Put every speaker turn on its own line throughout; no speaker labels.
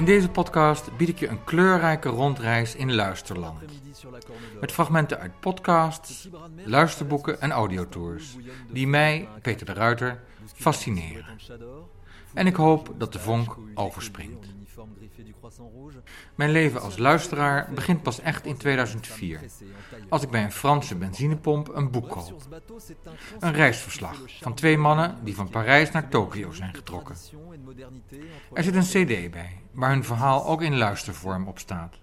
In deze podcast bied ik je een kleurrijke rondreis in luisterland. Met fragmenten uit podcasts, luisterboeken en audiotours, die mij, Peter de Ruiter, fascineren. En ik hoop dat de vonk overspringt. Mijn leven als luisteraar begint pas echt in 2004, als ik bij een Franse benzinepomp een boek koop. Een reisverslag van twee mannen die van Parijs naar Tokio zijn getrokken. Er zit een cd bij, waar hun verhaal ook in luistervorm op staat.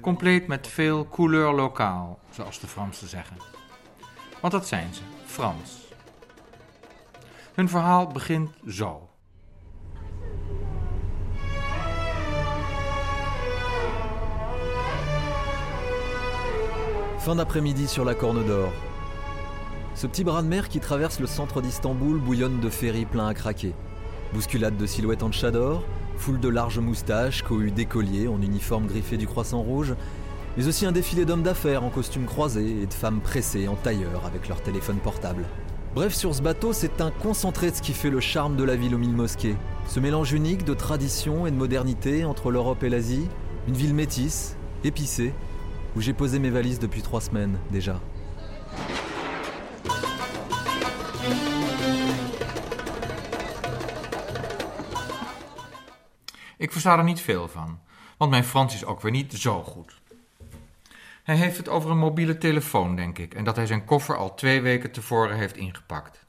Compleet met veel couleur lokaal, zoals de Fransen zeggen. Want dat zijn ze, Frans. Hun verhaal begint zo.
Fin d'après-midi sur la Corne d'Or. Ce petit bras de mer qui traverse le centre d'Istanbul bouillonne de ferries pleins à craquer. Bousculade de silhouettes en chador, foule de larges moustaches, cohue d'écoliers en uniforme griffé du croissant rouge, mais aussi un défilé d'hommes d'affaires en costume croisé et de femmes pressées en tailleur avec leur téléphone portable. Bref, sur ce bateau, c'est un concentré de ce qui fait le charme de la ville aux mille mosquées. Ce mélange unique de tradition et de modernité entre l'Europe et l'Asie, une ville métisse, épicée, où j'ai posé mes valises depuis trois semaines déjà.
Ik versta er niet veel van, want mijn Frans is ook weer niet zo goed. Hij heeft het over een mobiele telefoon, denk ik, en dat hij zijn koffer al twee weken tevoren heeft ingepakt.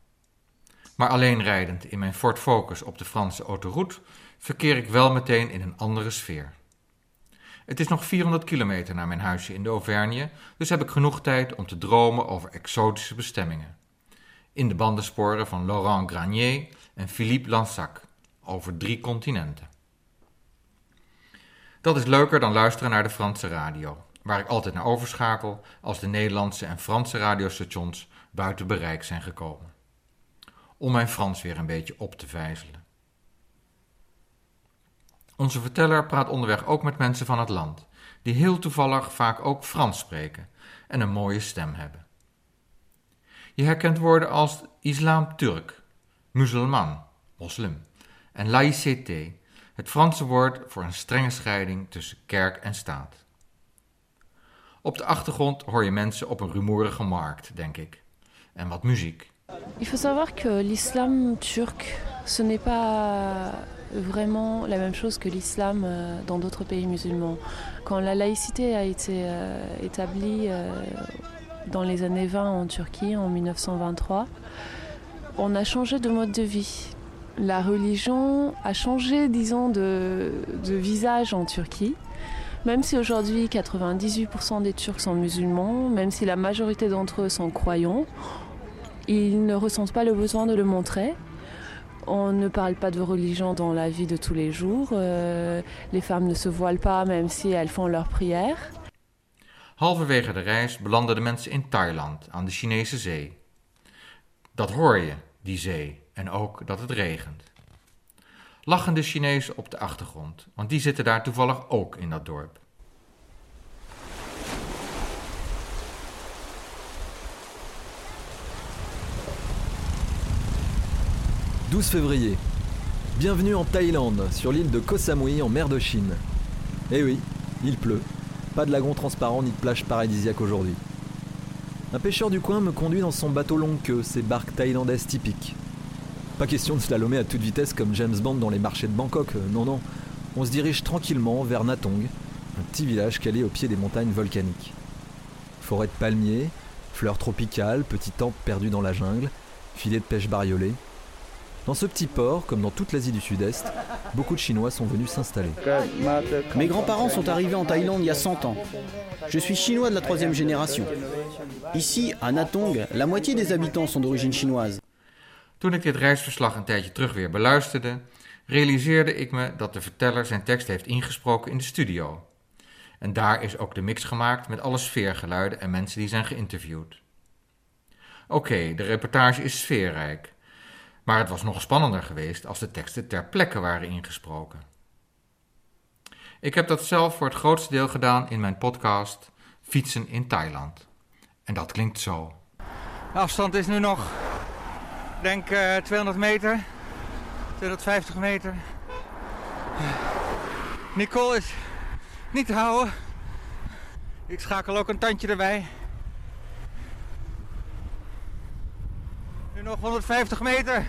Maar alleen rijdend in mijn Ford Focus op de Franse autoroute verkeer ik wel meteen in een andere sfeer. Het is nog 400 kilometer naar mijn huisje in de Auvergne, dus heb ik genoeg tijd om te dromen over exotische bestemmingen. In de bandensporen van Laurent Granier en Philippe Lansac, over drie continenten. Dat is leuker dan luisteren naar de Franse radio, waar ik altijd naar overschakel als de Nederlandse en Franse radiostations buiten bereik zijn gekomen. Om mijn Frans weer een beetje op te vijzelen. Onze verteller praat onderweg ook met mensen van het land, die heel toevallig vaak ook Frans spreken en een mooie stem hebben. Je herkent woorden als islam-Turk, musulman, moslim en laïcité, het Franse woord voor een strenge scheiding tussen kerk en staat. Op de achtergrond hoor je mensen op een rumoerige markt, denk ik, en wat muziek.
Il faut savoir que l'islam turc, ce n'est pas vraiment la même chose que l'islam euh, dans d'autres pays musulmans. Quand la laïcité a été euh, établie euh, dans les années 20 en Turquie, en 1923, on a changé de mode de vie. La religion a changé, disons, de, de visage en Turquie. Même si aujourd'hui 98% des Turcs sont musulmans, même si la majorité d'entre eux sont croyants, ils ne ressentent pas le besoin de le montrer. On ne parle pas de religion dans la vie de tous les jours. Euh, les femmes ne se voilent pas même si elles font leur prière.
Halverwege de reis belanden de mensen in Thailand, aan de Chinese zee. Dat hoor je, die zee, en ook dat het regent. Lachende Chinezen op de achtergrond, want die zitten daar toevallig ook in dat dorp.
12 février. Bienvenue en Thaïlande, sur l'île de Koh Samui en mer de Chine. Eh oui, il pleut. Pas de lagon transparent ni de plage paradisiaque aujourd'hui. Un pêcheur du coin me conduit dans son bateau longue queue, ces barques thaïlandaises typiques. Pas question de slalomer à toute vitesse comme James Bond dans les marchés de Bangkok, euh, non non. On se dirige tranquillement vers Natong, un petit village calé au pied des montagnes volcaniques. Forêt de palmiers, fleurs tropicales, petits temples perdus dans la jungle, filets de pêche bariolés. Dans ce petit port, comme dans toute l'Asie du Sud-Est, beaucoup de Chinois sont venus s'installer.
Mes grands-parents sont arrivés en Thaïlande il y a 100 ans. Je suis chinois de la troisième génération. Ici, à Natong, la moitié des habitants sont d'origine chinoise.
Toen ik dit reisverslag een tijdje terug weer beluisterde, realiseerde ik me dat de verteller zijn tekst heeft ingesproken in de studio. En daar is ook de mix gemaakt met alle sfeergeluiden en mensen die zijn geïnterviewd. Oké, de reportage is sfeerrijk, maar het was nog spannender geweest als de teksten ter plekke waren ingesproken. Ik heb dat zelf voor het grootste deel gedaan in mijn podcast Fietsen in Thailand. En dat klinkt zo. De afstand is nu nog, denk uh, 200 meter, 250 meter. Nicole is niet te houden. Ik schakel ook een tandje erbij. Nog 150 meter.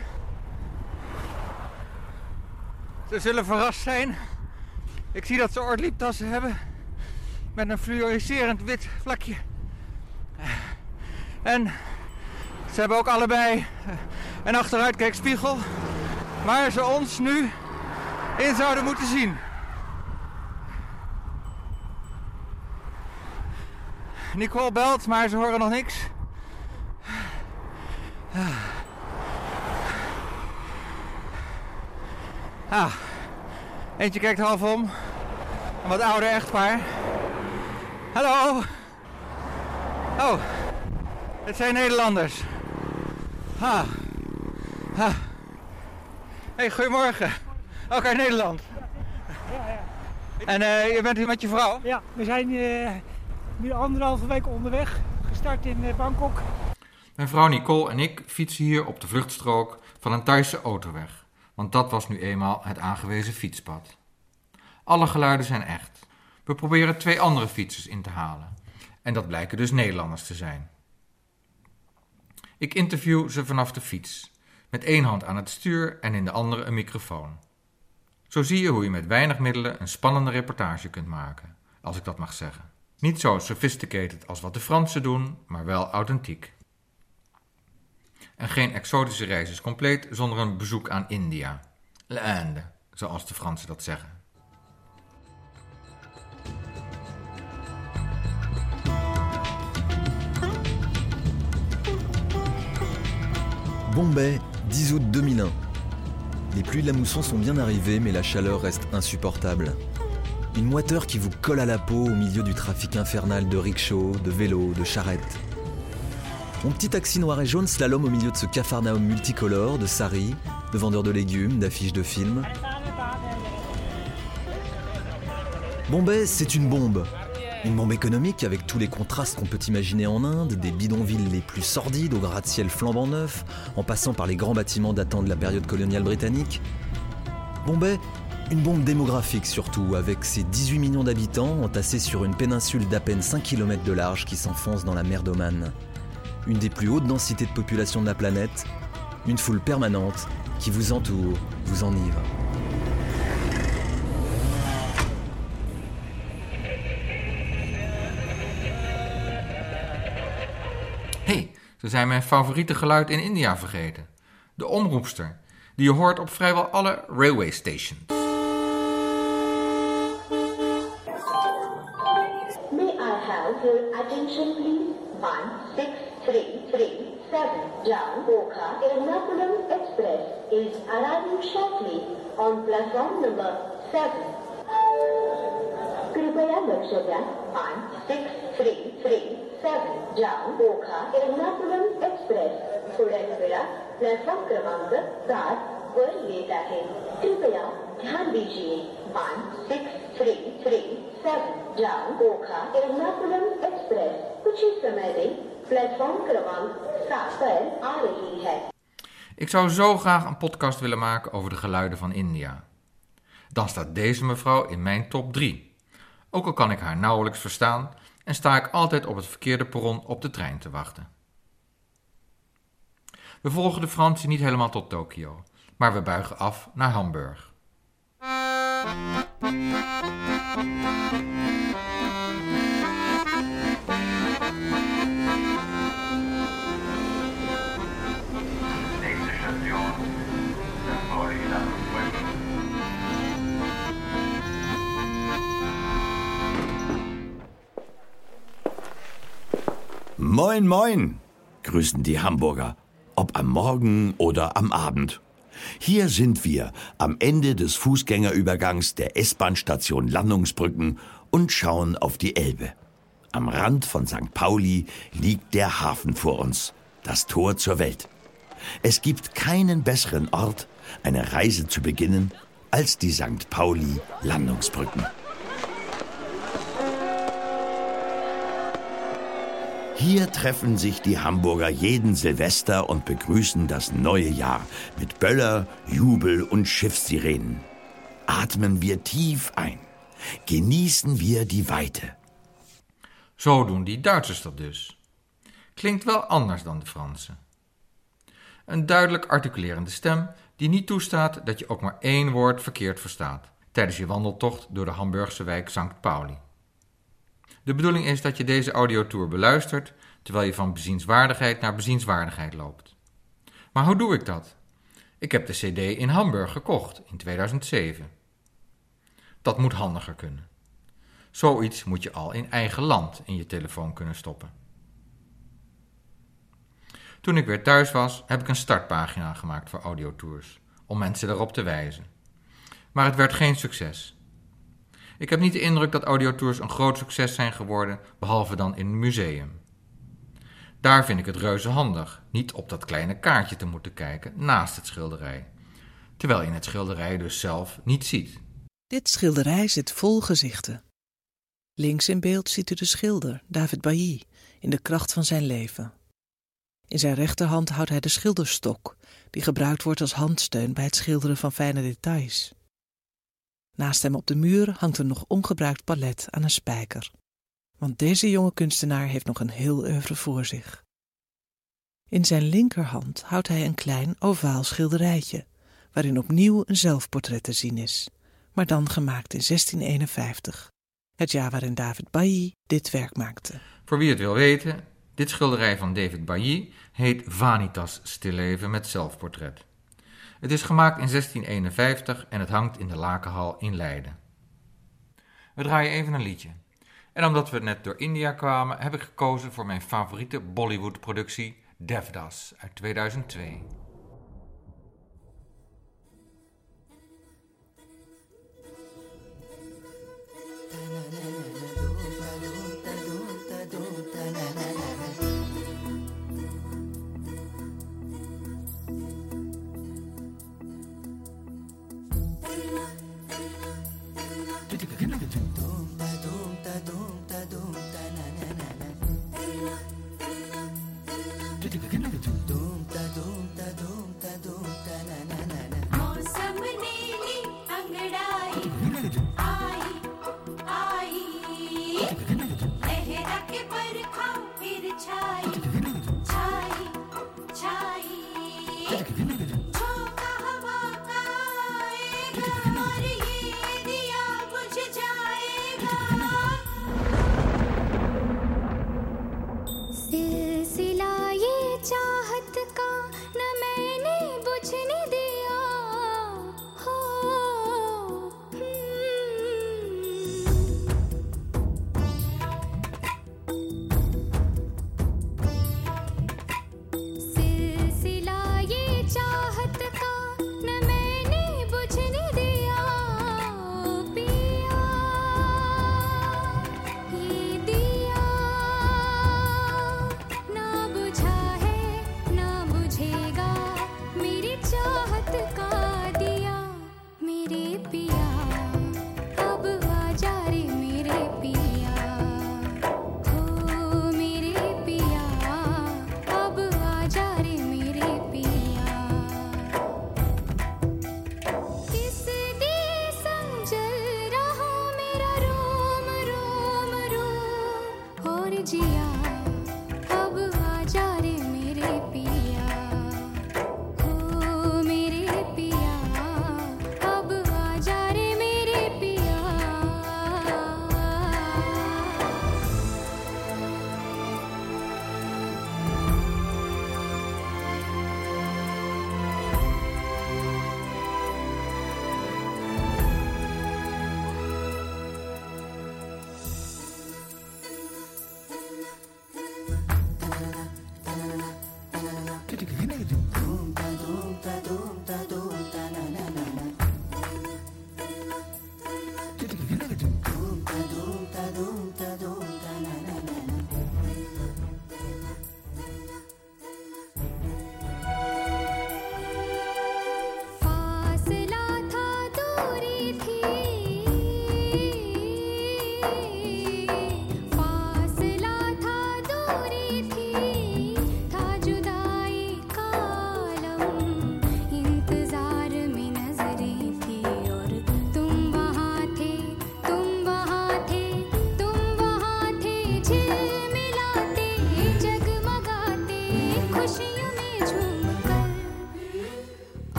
Ze zullen verrast zijn. Ik zie dat ze oorlieptassen hebben. Met een fluoriserend wit vlakje. En ze hebben ook allebei een achteruitkijkspiegel. Waar ze ons nu in zouden moeten zien. Nicole belt, maar ze horen nog niks. Ah, eentje kijkt half om. Een wat ouder echtpaar. Hallo. Oh, het zijn Nederlanders. Ah. ah. Hey, goedemorgen. Ook uit Nederland. En uh, je bent hier met je vrouw?
Ja, we zijn uh, nu anderhalve week onderweg. Gestart in uh, Bangkok.
Mijn vrouw Nicole en ik fietsen hier op de vluchtstrook van een Thaise autoweg. Want dat was nu eenmaal het aangewezen fietspad. Alle geluiden zijn echt. We proberen twee andere fietsers in te halen. En dat blijken dus Nederlanders te zijn. Ik interview ze vanaf de fiets, met één hand aan het stuur en in de andere een microfoon. Zo zie je hoe je met weinig middelen een spannende reportage kunt maken, als ik dat mag zeggen. Niet zo sophisticated als wat de Fransen doen, maar wel authentiek. En geen exotische reis is compleet zonder een bezoek aan India. L'Inde, zoals de Fransen dat zeggen.
Bombay, 10 août 2001. Les pluies de la mousson sont bien arrivées, mais la chaleur reste insupportable. Une moiteur qui vous colle à la peau au milieu du trafic infernal de rickshaws, de vélos, de charrettes. Mon petit taxi noir et jaune slalom au milieu de ce cafarnaum multicolore, de sari, de vendeurs de légumes, d'affiches de films. Bombay, c'est une bombe. Une bombe économique avec tous les contrastes qu'on peut imaginer en Inde, des bidonvilles les plus sordides au gratte-ciel flambant neuf, en passant par les grands bâtiments datant de la période coloniale britannique. Bombay, une bombe démographique surtout, avec ses 18 millions d'habitants entassés sur une péninsule d'à peine 5 km de large qui s'enfonce dans la mer d'Oman. Une des plus hautes densités de population de la planète, une foule permanente qui vous entoure, vous enivre.
hey, ze zijn mijn favoriete geluid in India vergeten. De omroepster, die je hoort op vrijwel alle railway stations.
May I have your attention please? 16337 down Oka Ernakulam Express is arriving shortly on platform number 7. कृपया लक्ष द्या 16337 down ओखा एर्नाकुलम एक्सप्रेस थोड्याच वेळात प्लॅटफॉर्म क्रमांक सात वर येत आहे कृपया ध्यान दीजिए 16337 down ओखा एर्नाकुलम एक्सप्रेस कुछ ही समय में प्लेटफॉर्म क्रमांक सात पर आ रही है
Ik zou zo graag een podcast willen maken over de geluiden van India. Dan staat deze mevrouw in mijn top 3. Ook al kan ik haar nauwelijks verstaan en sta ik altijd op het verkeerde perron op de trein te wachten. We volgen de Fransen niet helemaal tot Tokio, maar we buigen af naar Hamburg.
Moin, moin, grüßen die Hamburger, ob am Morgen oder am Abend. Hier sind wir am Ende des Fußgängerübergangs der S-Bahn-Station Landungsbrücken und schauen auf die Elbe. Am Rand von St. Pauli liegt der Hafen vor uns, das Tor zur Welt. Es gibt keinen besseren Ort, eine Reise zu beginnen, als die St. Pauli Landungsbrücken. Hier treffen sich die Hamburger jeden Silvester und begrüßen das neue Jahr mit Böller, Jubel und Schiffssirenen. Atmen wir tief ein genießen wir die Weite.
Zo doen die Duitsers dat dus. Klinkt wel anders dan de Fransen. Een duidelijk articulerende stem die niet toestaat dat je ook maar één woord verkeerd verstaat tijdens je wandeltocht door de Hamburgse wijk St. Pauli. De bedoeling is dat je deze audiotour beluistert terwijl je van bezienswaardigheid naar bezienswaardigheid loopt. Maar hoe doe ik dat? Ik heb de CD in Hamburg gekocht in 2007. Dat moet handiger kunnen. Zoiets moet je al in eigen land in je telefoon kunnen stoppen. Toen ik weer thuis was, heb ik een startpagina gemaakt voor audiotours, om mensen erop te wijzen. Maar het werd geen succes. Ik heb niet de indruk dat audiotours een groot succes zijn geworden, behalve dan in een museum. Daar vind ik het reuze handig, niet op dat kleine kaartje te moeten kijken naast het schilderij, terwijl je het schilderij dus zelf niet ziet.
Dit schilderij zit vol gezichten. Links in beeld ziet u de schilder, David Bailly, in de kracht van zijn leven. In zijn rechterhand houdt hij de schilderstok, die gebruikt wordt als handsteun bij het schilderen van fijne details. Naast hem op de muur hangt een nog ongebruikt palet aan een spijker. Want deze jonge kunstenaar heeft nog een heel oeuvre voor zich. In zijn linkerhand houdt hij een klein ovaal schilderijtje, waarin opnieuw een zelfportret te zien is, maar dan gemaakt in 1651, het jaar waarin David Bailly dit werk maakte.
Voor wie het wil weten, dit schilderij van David Bailly heet Vanitas Stilleven met zelfportret. Het is gemaakt in 1651 en het hangt in de Lakenhal in Leiden. We draaien even een liedje. En omdat we net door India kwamen, heb ik gekozen voor mijn favoriete Bollywood-productie Devdas uit 2002.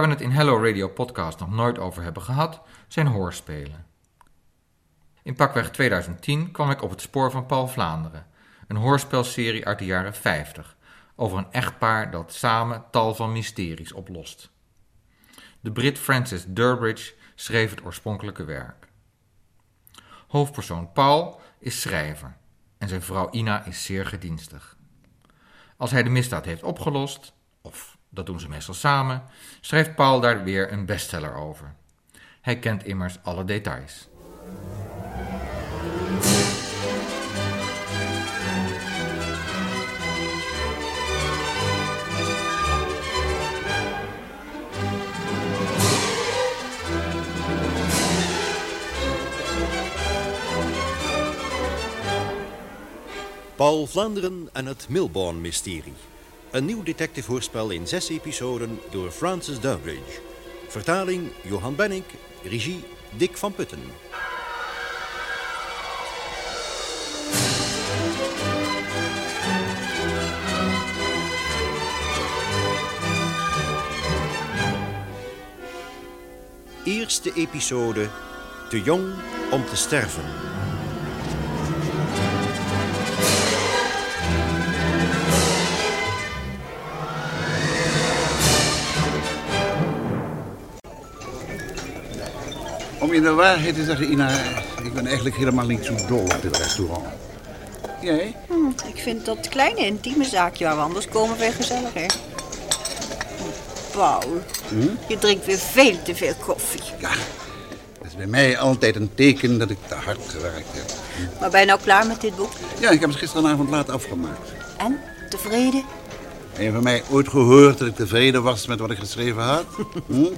Waar we het in Hello Radio Podcast nog nooit over hebben gehad, zijn hoorspelen. In pakweg 2010 kwam ik op het spoor van Paul Vlaanderen, een hoorspelserie uit de jaren 50 over een echtpaar dat samen tal van mysteries oplost. De Brit Francis Durbridge schreef het oorspronkelijke werk. Hoofdpersoon Paul is schrijver en zijn vrouw Ina is zeer gedienstig. Als hij de misdaad heeft opgelost, of dat doen ze meestal samen, schrijft Paul daar weer een bestseller over. Hij kent immers alle details.
Paul Vlaanderen en het Milborn-mysterie. Een nieuw detective-hoorspel in zes episoden door Francis Durbridge. Vertaling Johan Benink, regie Dick van Putten. Eerste episode Te jong om te sterven.
Om je de waarheid te zeggen, Ina, ik ben eigenlijk helemaal niet zo dol op dit restaurant. Jij?
Hm, ik vind dat kleine intieme zaakje waar we anders komen weer gezelliger. Paul,
Hm?
je drinkt weer veel te veel koffie.
Ja, dat is bij mij altijd een teken dat ik te hard gewerkt heb.
Maar ben je nou klaar met dit boek?
Ja, ik heb het gisteravond laat afgemaakt.
En? Tevreden?
Heb je van mij ooit gehoord dat ik tevreden was met wat ik geschreven had?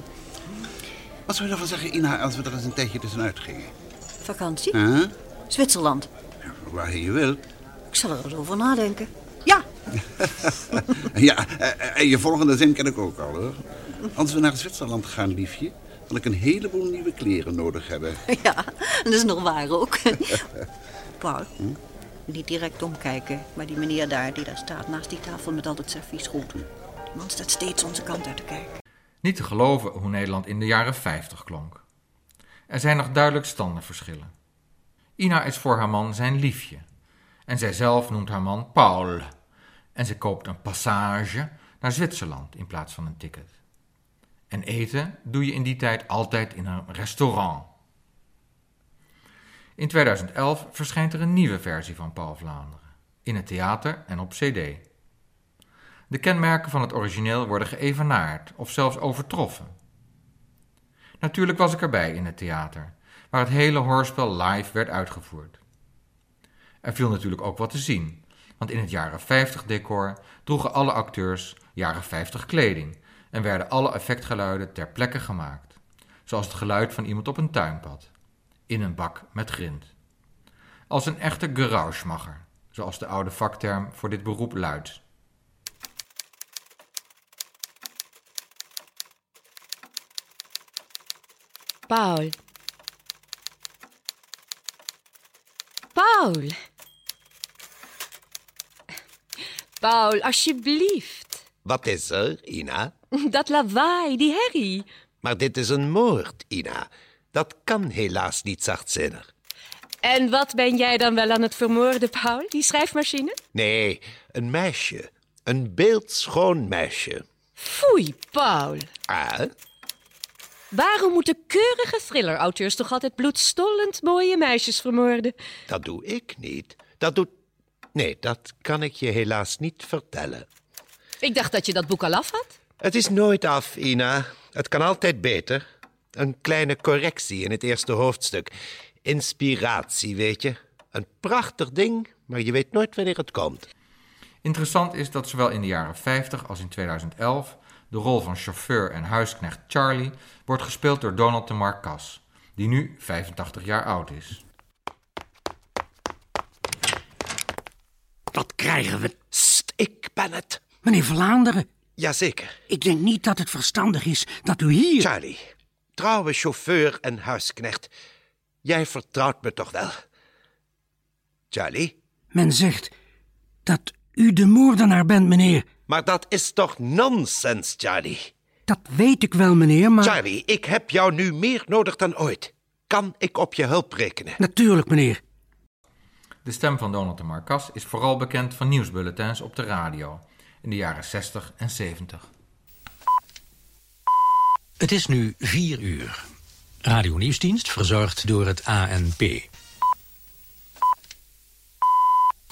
Hm? Wat zou je ervan zeggen, Ina, als we er eens een tijdje tussenuit gingen?
Vakantie?
Huh?
Zwitserland.
Waar je wilt.
Ik zal er eens over nadenken. Ja,
Ja, eh, eh, je volgende zin ken ik ook al, hoor. Als we naar Zwitserland gaan, liefje, zal ik een heleboel nieuwe kleren nodig hebben.
ja, dat is nog waar ook. Paul, niet direct omkijken. Maar die meneer daar, die daar staat naast die tafel met al het serviesgoed. Die man staat steeds onze kant uit te kijken.
Niet te geloven hoe Nederland in de jaren 50 klonk. Er zijn nog duidelijk standenverschillen. Ina is voor haar man zijn liefje. En zij zelf noemt haar man Paul. En ze koopt een passage naar Zwitserland in plaats van een ticket. En eten doe je in die tijd altijd in een restaurant. In 2011 verschijnt er een nieuwe versie van Paul Vlaanderen. In het theater en op cd. De kenmerken van het origineel worden geëvenaard of zelfs overtroffen. Natuurlijk was ik erbij in het theater, waar het hele hoorspel live werd uitgevoerd. Er viel natuurlijk ook wat te zien, want in het jaren 50 decor droegen alle acteurs jaren 50 kleding en werden alle effectgeluiden ter plekke gemaakt, zoals het geluid van iemand op een tuinpad, in een bak met grind. Als een echte gerouchmacher, zoals de oude vakterm voor dit beroep luidt.
Paul. Paul. Paul, alsjeblieft.
Wat is er, Ina?
Dat lawaai, die herrie.
Maar dit is een moord, Ina. Dat kan helaas niet zachtzinnig.
En wat ben jij dan wel aan het vermoorden, Paul? Die schrijfmachine?
Nee, een meisje. Een beeldschoon meisje.
Foei, Paul.
Ah,
Waarom moeten keurige thriller-auteurs toch altijd bloedstollend mooie meisjes vermoorden?
dat doe ik niet. Dat doet... Nee, dat kan ik je helaas niet vertellen.
Ik dacht dat je dat boek al af had.
Het is nooit af, Ina. Het kan altijd beter. Een kleine correctie in het eerste hoofdstuk. Inspiratie, weet je. Een prachtig ding, maar je weet nooit wanneer het komt.
Interessant is dat zowel in de jaren 50 als in 2011 de rol van chauffeur en huisknecht Charlie wordt gespeeld door Donald de Marcas, die nu 85 jaar oud is.
Wat krijgen we?
Sst, ik ben het.
Meneer Vlaanderen,
Jazeker.
ik denk niet dat het verstandig is dat u hier...
Charlie, trouwe chauffeur en huisknecht. Jij vertrouwt me toch wel? Charlie?
Men zegt dat u de moordenaar bent, meneer.
Maar dat is toch nonsens, Charlie?
Dat weet ik wel, meneer, maar...
Charlie, ik heb jou nu meer nodig dan ooit. Kan ik op je hulp rekenen?
Natuurlijk, meneer.
De stem van Donald de Marcas is vooral bekend van nieuwsbulletins op de radio in de jaren 60 en 70.
Het is nu 4 uur. Radio Nieuwsdienst verzorgd door het ANP.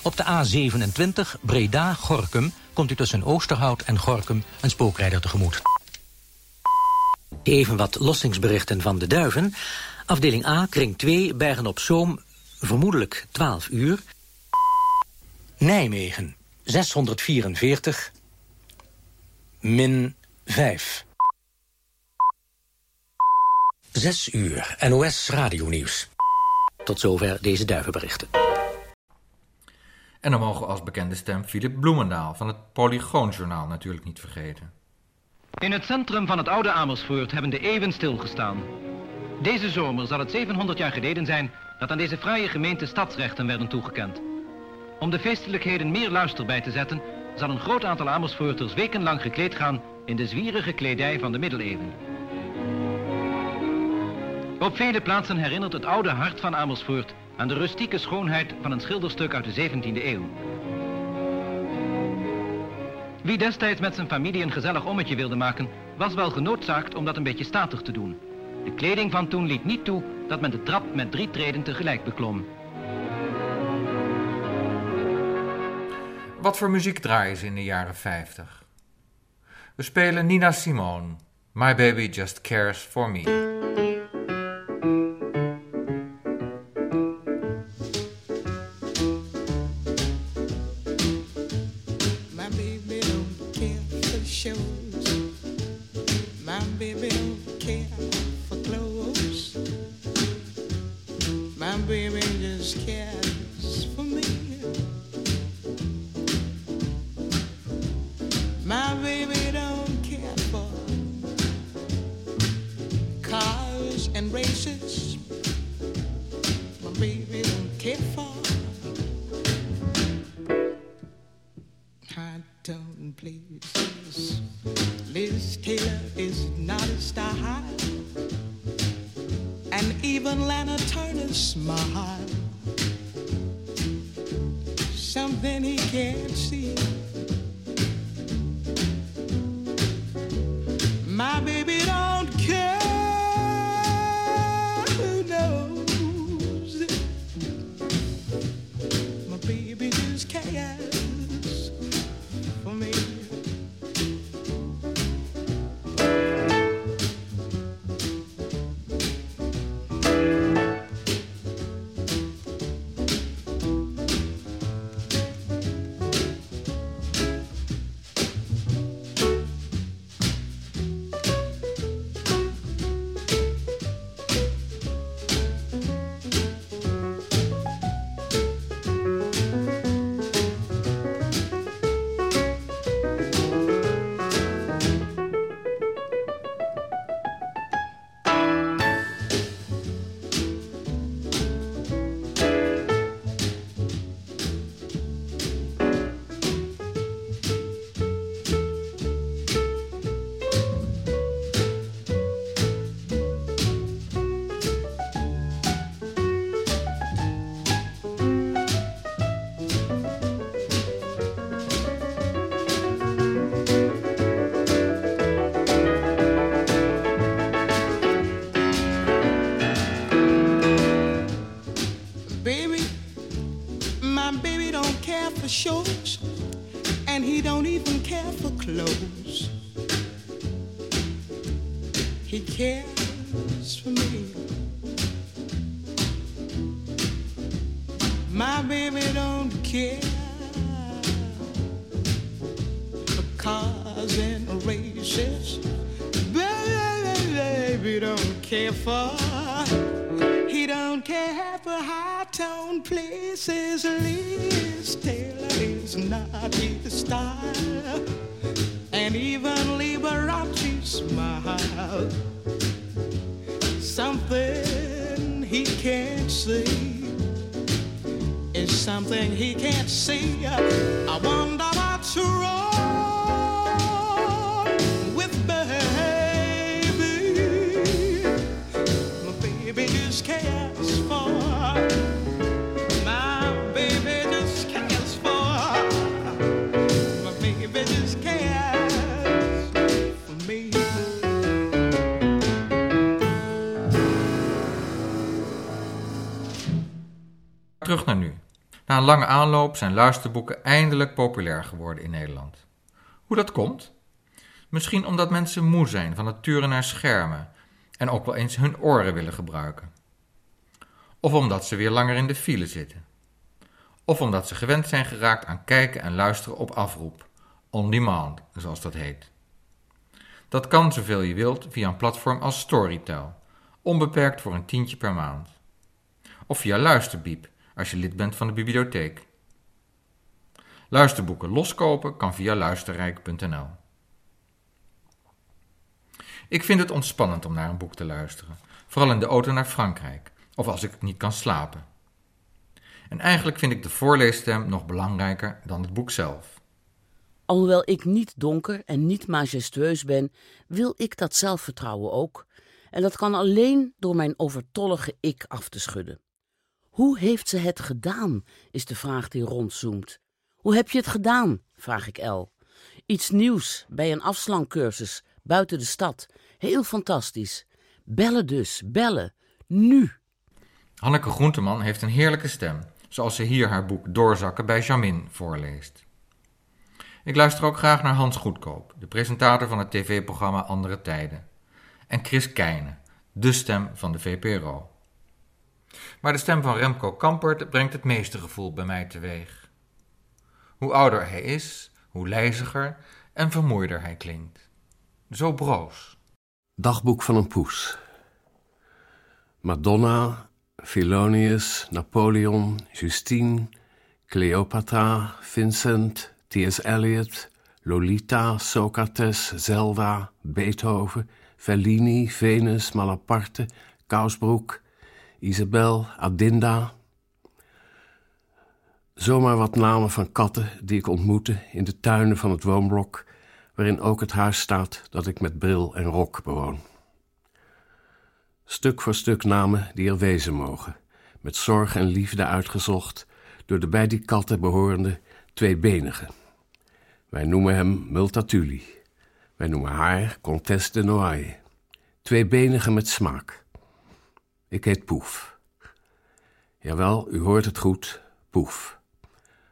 Op de A27 Breda-Gorkum komt u tussen Oosterhout en Gorkum een spookrijder tegemoet. Even wat lossingsberichten van de duiven. Afdeling A, kring 2, Bergen op Zoom, vermoedelijk 12 uur. Nijmegen, 644, min 5. 6 uur, NOS Radionieuws. Tot zover deze duivenberichten.
En dan mogen we als bekende stem Philip Bloemendaal van het Polygoonjournaal natuurlijk niet vergeten.
In het centrum van het oude Amersfoort hebben de eeuwen stilgestaan. Deze zomer zal het 700 jaar geleden zijn dat aan deze fraaie gemeente stadsrechten werden toegekend. Om de feestelijkheden meer luister bij te zetten, zal een groot aantal Amersfoorters wekenlang gekleed gaan in de zwierige kledij van de middeleeuwen. Op vele plaatsen herinnert het oude hart van Amersfoort aan de rustieke schoonheid van een schilderstuk uit de 17e eeuw. Wie destijds met zijn familie een gezellig ommetje wilde maken, was wel genoodzaakt om dat een beetje statig te doen. De kleding van toen liet niet toe dat men de trap met drie treden tegelijk beklom.
Wat voor muziek draaien ze in de jaren 50? We spelen Nina Simone, My Baby Just Cares For Me.
Terug naar nu. Na een lange aanloop zijn luisterboeken eindelijk populair geworden in Nederland. Hoe dat komt? Misschien omdat mensen moe zijn van het turen naar schermen en ook wel eens hun oren willen gebruiken. Of omdat ze weer langer in de file zitten. Of omdat ze gewend zijn geraakt aan kijken en luisteren op afroep, on demand, zoals dat heet. Dat kan zoveel je wilt via een platform als Storytel, onbeperkt voor een tientje per maand. Of via Luisterbiep, als je lid bent van de bibliotheek. Luisterboeken loskopen kan via luisterrijk.nl. Ik vind het ontspannend om naar een boek te luisteren, vooral in de auto naar Frankrijk, of als ik niet kan slapen. En eigenlijk vind ik de voorleesstem nog belangrijker dan het boek zelf.
Alhoewel ik niet donker en niet majestueus ben, wil ik dat zelfvertrouwen ook. En dat kan alleen door mijn overtollige ik af te schudden. Hoe heeft ze het gedaan, is de vraag die rondzoomt. Hoe heb je het gedaan, vraag ik El. Iets nieuws bij een afslankcursus buiten de stad. Heel fantastisch. Bellen dus, bellen. Nu.
Hanneke Groenteman heeft een heerlijke stem, zoals ze hier haar boek Doorzakken bij Jamin voorleest. Ik luister ook graag naar Hans Goedkoop, de presentator van het tv-programma Andere Tijden. En Chris Keijne, de stem van de VPRO. Maar de stem van Remco Kampert brengt het meeste gevoel bij mij teweeg. Hoe ouder hij is, hoe lijziger en vermoeider hij klinkt. Zo broos.
Dagboek van een poes. Madonna, Philonius, Napoleon, Justine, Cleopatra, Vincent, T.S. Eliot, Lolita, Socrates, Zelda, Beethoven, Fellini, Venus, Malaparte, Kousbroek, Isabel, Adinda. Zomaar wat namen van katten die ik ontmoette in de tuinen van het woonblok, waarin ook het huis staat dat ik met bril en rok bewoon. Stuk voor stuk namen die er wezen mogen, met zorg en liefde uitgezocht door de bij die katten behorende tweebenige. Wij noemen hem Multatuli. Wij noemen haar Comtesse de Noailles. Tweebenige met smaak. Ik heet Poef. Jawel, u hoort het goed, Poef.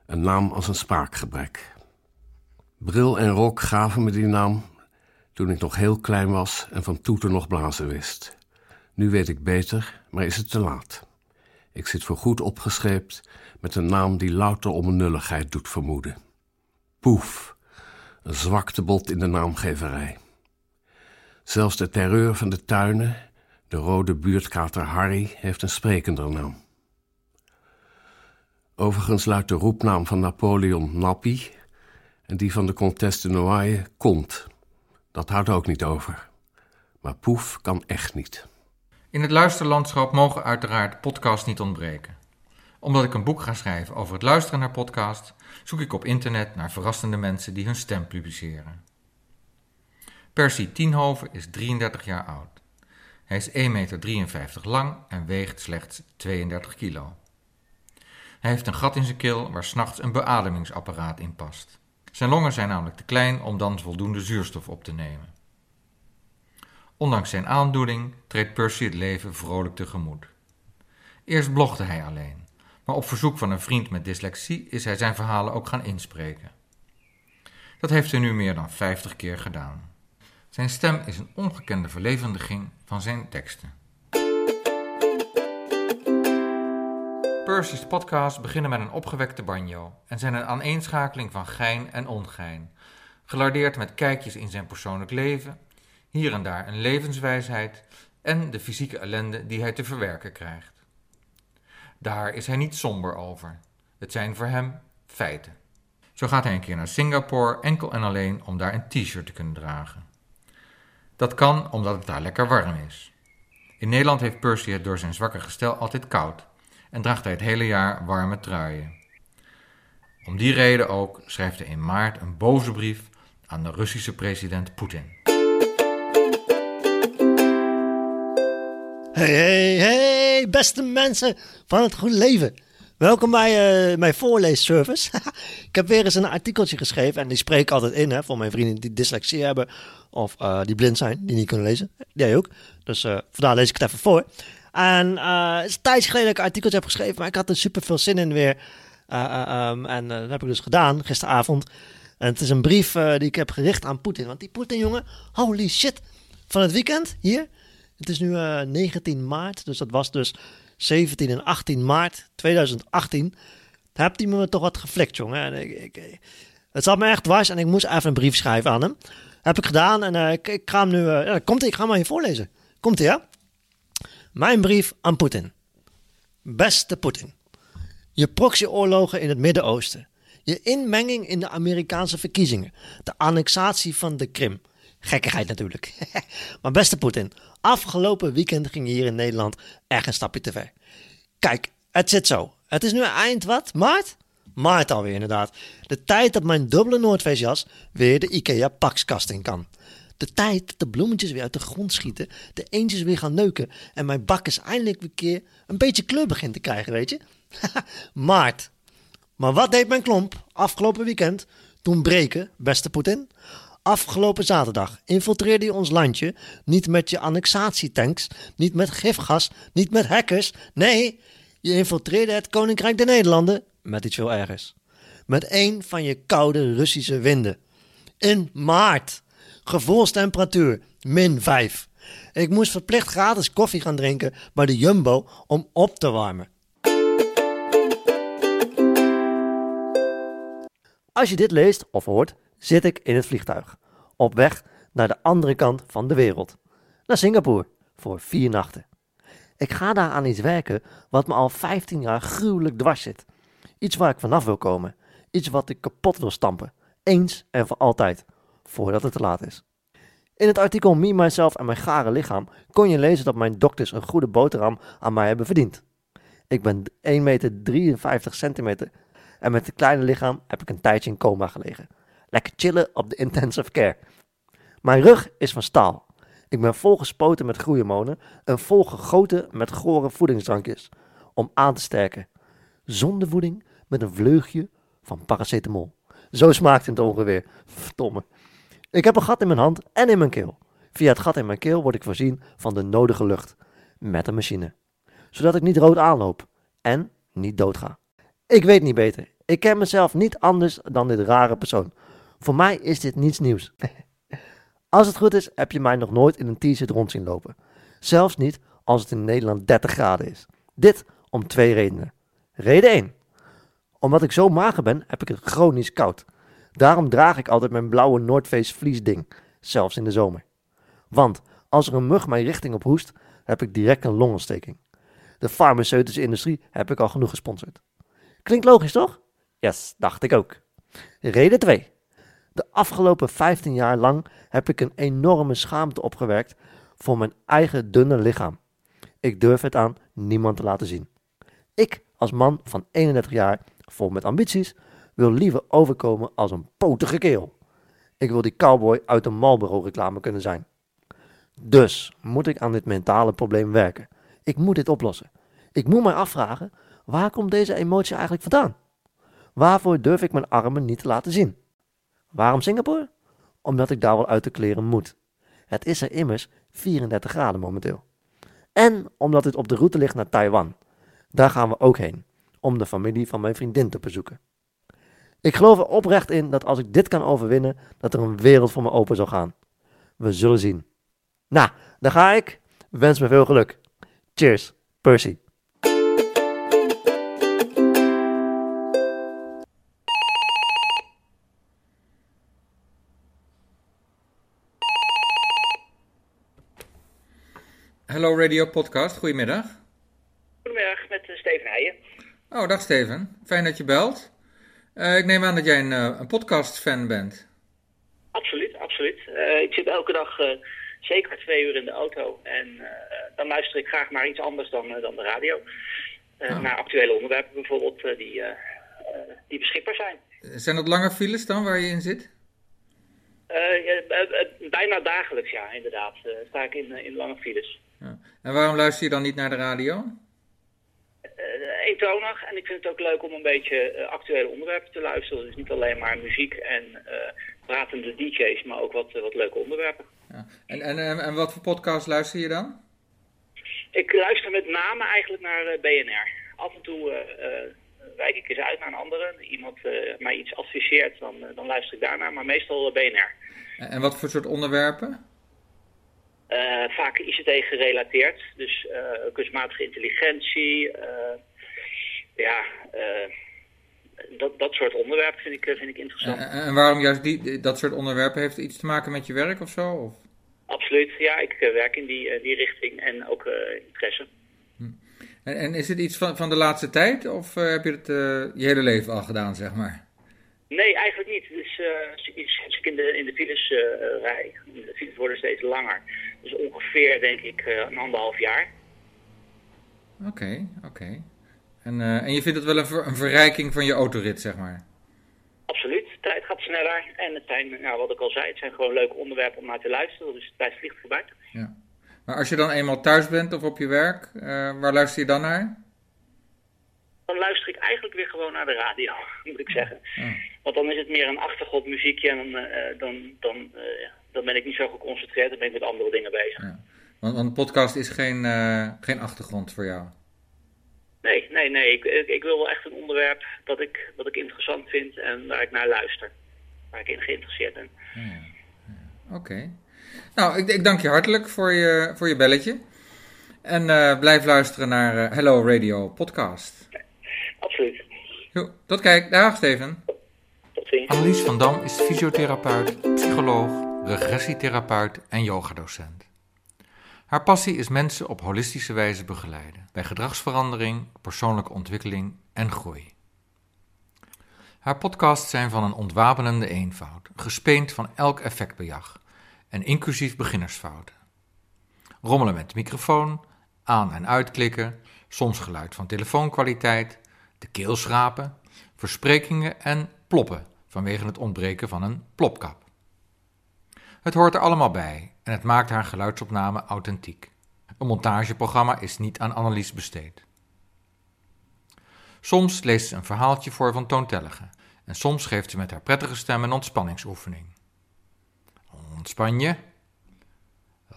Een naam als een spraakgebrek. Bril en Rok gaven me die naam toen ik nog heel klein was en van toeten nog blazen wist. Nu weet ik beter, maar is het te laat. Ik zit voorgoed opgescheept met een naam die louter om een nulligheid doet vermoeden. Poef, een zwaktebot in de naamgeverij. Zelfs de terreur van de tuinen, de rode buurtkater Harry, heeft een sprekender naam. Overigens luidt de roepnaam van Napoleon Nappie en die van de Comtesse de Noailles Kont. Dat houdt ook niet over. Maar Poef kan echt niet.
In het luisterlandschap mogen uiteraard podcasts niet ontbreken. Omdat ik een boek ga schrijven over het luisteren naar podcast, zoek ik op internet naar verrassende mensen die hun stem publiceren. Percy Tienhoven is 33 jaar oud. Hij is 1,53 meter lang en weegt slechts 32 kilo. Hij heeft een gat in zijn keel waar s'nachts een beademingsapparaat in past. Zijn longen zijn namelijk te klein om dan voldoende zuurstof op te nemen. Ondanks zijn aandoening treedt Percy het leven vrolijk tegemoet. Eerst blogde hij alleen, maar op verzoek van een vriend met dyslexie is hij zijn verhalen ook gaan inspreken. Dat heeft hij nu meer dan 50 keer gedaan. Zijn stem is een ongekende verlevendiging van zijn teksten. Percy's podcasts beginnen met een opgewekte banjo en zijn een aaneenschakeling van gein en ongein, gelardeerd met kijkjes in zijn persoonlijk leven, hier en daar een levenswijsheid en de fysieke ellende die hij te verwerken krijgt. Daar is hij niet somber over. Het zijn voor hem feiten. Zo gaat hij een keer naar Singapore enkel en alleen om daar een t-shirt te kunnen dragen. Dat kan omdat het daar lekker warm is. In Nederland heeft Percy het door zijn zwakke gestel altijd koud en draagt hij het hele jaar warme truien. Om die reden ook schrijft hij in maart een boze brief aan de Russische president Poetin.
Hey, hey, hey, beste mensen van het goede leven. Welkom bij uh, mijn voorleesservice. ik heb weer eens een artikeltje geschreven en die spreek ik altijd in hè, voor mijn vrienden die dyslexie hebben of uh, die blind zijn, die niet kunnen lezen. Jij ook. Dus uh, vandaar lees ik het even voor. En eh, het is een tijdje geleden dat ik een artikeltje heb geschreven, maar ik had er super veel zin in weer. Eh, eh, ehm, en eh, dat heb ik dus gedaan gisteravond. En het is een brief eh, die ik heb gericht aan Poetin. Want die Poetin, jongen, holy shit. Van het weekend hier. Het is nu eh, 19 maart, dus dat was dus 17 en 18 maart 2018. Hebt hij me toch wat geflikt, jongen. En ik, het zat me echt dwars en ik moest even een brief schrijven aan hem. Heb ik gedaan en eh, ik, ga hem nu... eh, ja, komt ik ga hem aan je voorlezen. Komt ie, ja? Mijn brief aan Poetin. Beste Poetin. Je proxyoorlogen in het Midden-Oosten. Je inmenging in de Amerikaanse verkiezingen. De annexatie van de Krim. Gekkigheid natuurlijk. maar beste Poetin, afgelopen weekend ging je hier in Nederland echt een stapje te ver. Kijk, het zit zo. Het is nu eind wat? Maart? Maart alweer inderdaad. De tijd dat mijn dubbele Noordfeestjas weer de IKEA pakskast in kan. De tijd dat de bloemetjes weer uit de grond schieten, de eendjes weer gaan neuken en mijn bakkes eindelijk een keer een beetje kleur begint te krijgen, weet je? Maart. Maar wat deed mijn klomp afgelopen weekend toen breken, beste Poetin? Afgelopen zaterdag infiltreerde je ons landje niet met je annexatietanks, niet met gifgas, niet met hackers. Nee, je infiltreerde het Koninkrijk der Nederlanden met iets veel ergers. Met een van je koude Russische winden. In maart. Gevoelstemperatuur min 5. Ik moest verplicht gratis koffie gaan drinken bij de Jumbo om op te warmen. Als je dit leest of hoort, zit ik in het vliegtuig. Op weg naar de andere kant van de wereld. Naar Singapore voor vier nachten. Ik ga daar aan iets werken wat me al 15 jaar gruwelijk dwars zit. Iets waar ik vanaf wil komen. Iets wat ik kapot wil stampen. Eens en voor altijd. Voordat het te laat is. In het artikel Me, Myself en Mijn Gare Lichaam kon je lezen dat mijn dokters een goede boterham aan mij hebben verdiend. Ik ben 1 meter 53 centimeter en met het kleine lichaam heb ik een tijdje in coma gelegen. Lekker chillen op de intensive care. Mijn rug is van staal. Ik ben volgespoten met groeihormonen en volgegoten met gore voedingsdrankjes. Om aan te sterken. Zonder voeding met een vleugje van paracetamol. Zo smaakt het ongeveer. Verdomme. Ik heb een gat in mijn hand en in mijn keel. Via het gat in mijn keel word ik voorzien van de nodige lucht. Met een machine. Zodat ik niet rood aanloop. En niet doodga. Ik weet niet beter. Ik ken mezelf niet anders dan dit rare persoon. Voor mij is dit niets nieuws. Als het goed is, heb je mij nog nooit in een t-shirt rond zien lopen. Zelfs niet als het in Nederland 30 graden is. Dit om twee redenen. Reden 1. Omdat ik zo mager ben, heb ik het chronisch koud. Daarom draag ik altijd mijn blauwe Noordface vliesding, zelfs in de zomer. Want als er een mug mijn richting op hoest, heb ik direct een longontsteking. De farmaceutische industrie heb ik al genoeg gesponsord. Klinkt logisch, toch? Yes, dacht ik ook. Reden 2. De afgelopen 15 jaar lang heb ik een enorme schaamte opgewerkt voor mijn eigen dunne lichaam. Ik durf het aan niemand te laten zien. Ik, als man van 31 jaar, vol met ambities, wil liever overkomen als een potige keel. Ik wil die cowboy uit een Marlboro-reclame kunnen zijn. Dus moet ik aan dit mentale probleem werken. Ik moet dit oplossen. Ik moet mij afvragen, waar komt deze emotie eigenlijk vandaan? Waarvoor durf ik mijn armen niet te laten zien? Waarom Singapore? Omdat ik daar wel uit de kleren moet. Het is er immers 34 graden momenteel. En omdat het op de route ligt naar Taiwan. Daar gaan we ook heen, om de familie van mijn vriendin te bezoeken. Ik geloof er oprecht in dat als ik dit kan overwinnen, dat er een wereld voor me open zal gaan. We zullen zien. Nou, daar ga ik. Wens me veel geluk. Cheers, Percy.
Hello Radio Podcast, goedemiddag.
Goedemiddag, met eh, Steven Heijen.
Oh, dag Steven. Fijn dat je belt. Eh, ik neem aan dat jij een, eh, een podcast-fan bent.
Absoluut, absoluut. Ik zit elke dag zeker twee uur in de auto. En dan luister ik graag naar iets anders dan, dan de radio.
Oh.
Naar actuele onderwerpen bijvoorbeeld die, die beschikbaar zijn.
Zijn dat lange files dan waar je in zit?
Bijna dagelijks, ja, inderdaad. sta ik in, in lange files.
En waarom luister je dan niet naar de radio?
Eh, eentonig en ik vind het ook leuk om een beetje eh, actuele onderwerpen te luisteren. Dus niet alleen maar muziek en eh, pratende DJ's, maar ook wat, eh, wat leuke onderwerpen.
En, en, en, en wat voor podcast luister je dan?
Ik luister met name eigenlijk naar eh, BNR. Af en toe eh, eh, wijk ik eens uit naar een andere. Iemand eh, mij iets adviseert, dan, eh, dan luister ik daarnaar. Maar meestal eh, BNR.
En en wat voor soort onderwerpen?
Eh, vaak ICT gerelateerd. Dus eh, kunstmatige intelligentie. eh, ja, dat, dat soort onderwerpen vind ik, vind ik interessant.
En, en waarom juist die, dat soort onderwerpen? Heeft iets te maken met je werk of zo? Of?
Absoluut, ja. Ik werk in die, die richting en ook interesse.
En, en is het iets van, van de laatste tijd? Of heb je het je hele leven al gedaan, zeg maar?
Nee, eigenlijk niet. Dus eh, als ik, in de, in de files eh, eh, rij, de files worden steeds langer. Dus ongeveer, denk ik, eh, een anderhalf jaar.
Oké, oké. En, eh, en je vindt het wel een, ver- een verrijking van je autorit, zeg maar?
Absoluut. De tijd gaat sneller. En het zijn, nou, wat ik al zei, het zijn gewoon leuke onderwerpen om naar te luisteren. Dus de tijd vliegt voorbij.
Maar als je dan eenmaal thuis bent of op je werk, eh, waar luister je dan naar?
Dan luister ik eigenlijk weer gewoon naar de radio, moet ik zeggen. Want dan is het meer een achtergrondmuziekje en dan, eh, dan, dan, eh, ja, dan ben ik niet zo geconcentreerd. Dan ben ik met andere dingen bezig.
Want, want podcast is geen, eh, geen achtergrond voor jou.
Nee, nee, nee. Ik, ik, ik wil wel echt een onderwerp dat ik, dat ik interessant vind en waar ik naar luister. Waar ik in geïnteresseerd ben.
Oké. Nou, ik, ik dank je hartelijk voor je, voor je belletje. En blijf luisteren naar Hello Radio podcast.
Absoluut.
Jo, tot kijk. Dag Steven.
Tot ziens.
Annelies van Dam is fysiotherapeut, psycholoog, regressietherapeut en yogadocent. Haar passie is mensen op holistische wijze begeleiden bij gedragsverandering, persoonlijke ontwikkeling en groei. Haar podcasts zijn van een ontwapenende eenvoud, gespeend van elk effectbejag en inclusief beginnersfouten. Rommelen met de microfoon, aan- en uitklikken, soms geluid van telefoonkwaliteit, de keel schrapen, versprekingen en ploppen vanwege het ontbreken van een plopkap. Het hoort er allemaal bij en het maakt haar geluidsopname authentiek. Een montageprogramma is niet aan Annelies besteed. Soms leest ze een verhaaltje voor van toontellige en soms geeft ze met haar prettige stem een ontspanningsoefening. Ontspan je.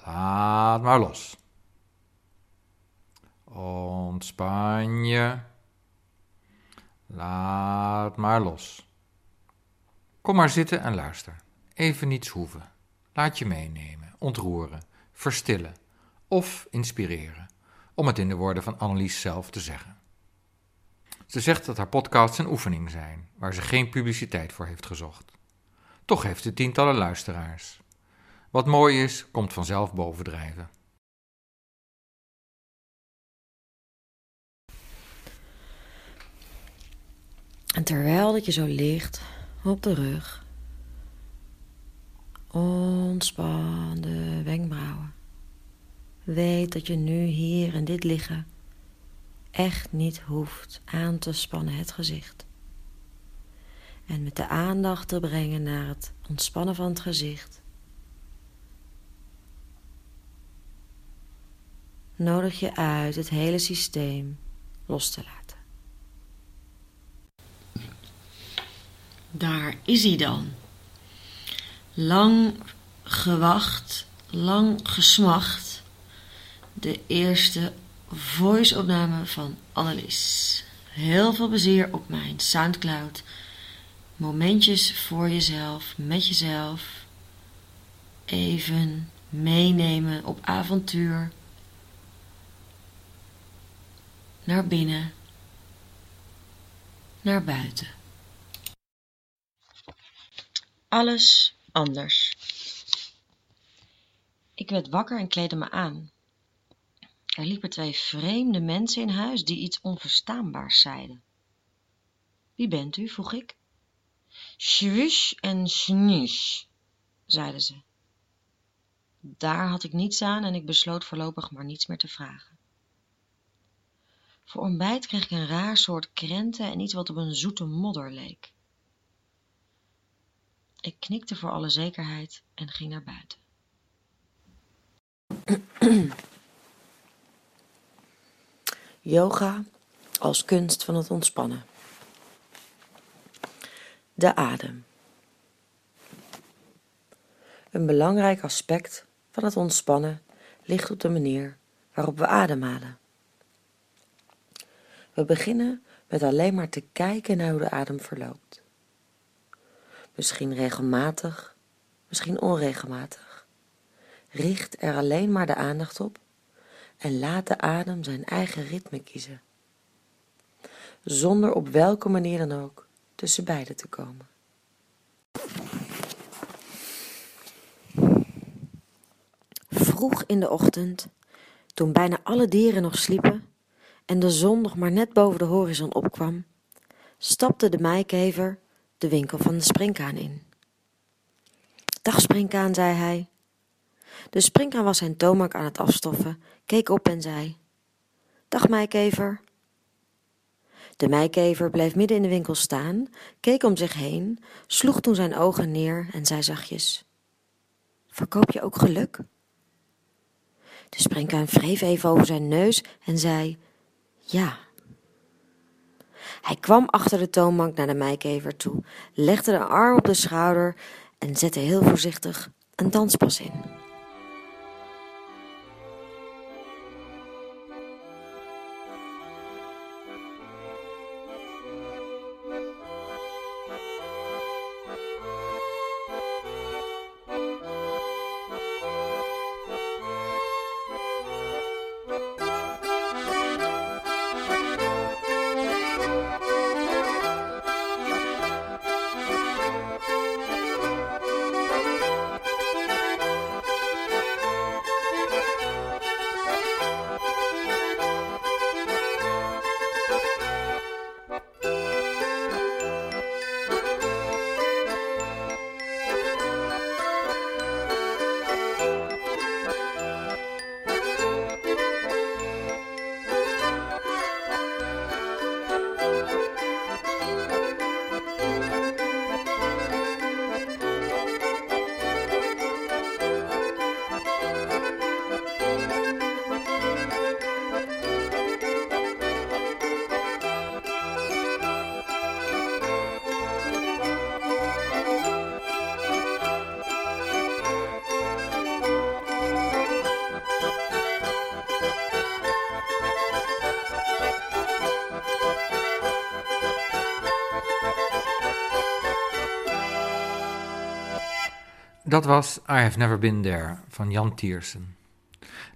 Laat maar los. Ontspan je. Laat maar los. Kom maar zitten en luister. Even niets hoeven. Laat je meenemen, ontroeren, verstillen of inspireren, om het in de woorden van Annelies zelf te zeggen. Ze zegt dat haar podcasts een oefening zijn, waar ze geen publiciteit voor heeft gezocht. Toch heeft ze tientallen luisteraars. Wat mooi is, komt vanzelf bovendrijven.
En terwijl dat je zo ligt op de rug, ontspan de wenkbrauwen. Weet dat je nu hier in dit liggen echt niet hoeft aan te spannen het gezicht. En met de aandacht te brengen naar het ontspannen van het gezicht. Nodig je uit het hele systeem los te laten. Daar is hij dan. Lang gewacht, lang gesmacht. De eerste voice-opname van Annelies. Heel veel plezier op mijn Soundcloud. Momentjes voor jezelf, met jezelf. Even meenemen op avontuur. Naar binnen. Naar buiten. Alles anders. Ik werd wakker en kleedde me aan. Er liepen twee vreemde mensen in huis die iets onverstaanbaars zeiden. Wie bent u? vroeg ik. Schwish en schnish, zeiden ze. Daar had ik niets aan en ik besloot voorlopig maar niets meer te vragen. Voor ontbijt kreeg ik een raar soort krenten en iets wat op een zoete modder leek. Ik knikte voor alle zekerheid en ging naar buiten. Yoga als kunst van het ontspannen. De adem. Een belangrijk aspect van het ontspannen ligt op de manier waarop we ademhalen. We beginnen met alleen maar te kijken naar hoe de adem verloopt. Misschien regelmatig, misschien onregelmatig. Richt er alleen maar de aandacht op en laat de adem zijn eigen ritme kiezen. Zonder op welke manier dan ook tussen beiden te komen. Vroeg in de ochtend, toen bijna alle dieren nog sliepen en de zon nog maar net boven de horizon opkwam, stapte de meikever de winkel van de springkaan in. Dag springkaan, zei hij. De springkaan was zijn toonbank aan het afstoffen, keek op en zei: Dag meikever. De meikever bleef midden in de winkel staan, keek om zich heen, sloeg toen zijn ogen neer en zei zachtjes: Verkoop je ook geluk? De springkaan wreef even over zijn neus en zei: Ja. Hij kwam achter de toonbank naar de meikever toe, legde een arm op de schouder en zette heel voorzichtig een danspas in.
Dat was I Have Never Been There van Jan Tiersen.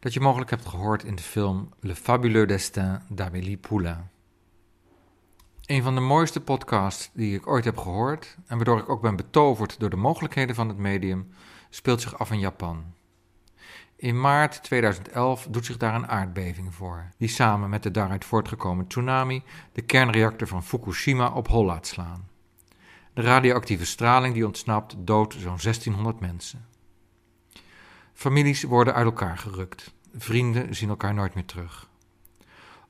Dat je mogelijk hebt gehoord in de film Le Fabuleux Destin d'Amélie Poulain. Een van de mooiste podcasts die ik ooit heb gehoord, en waardoor ik ook ben betoverd door de mogelijkheden van het medium, speelt zich af in Japan. In maart 2011 doet zich daar een aardbeving voor, die samen met de daaruit voortgekomen tsunami de kernreactor van Fukushima op hol laat slaan. De radioactieve straling die ontsnapt doodt zo'n 1600 mensen. Families worden uit elkaar gerukt. Vrienden zien elkaar nooit meer terug.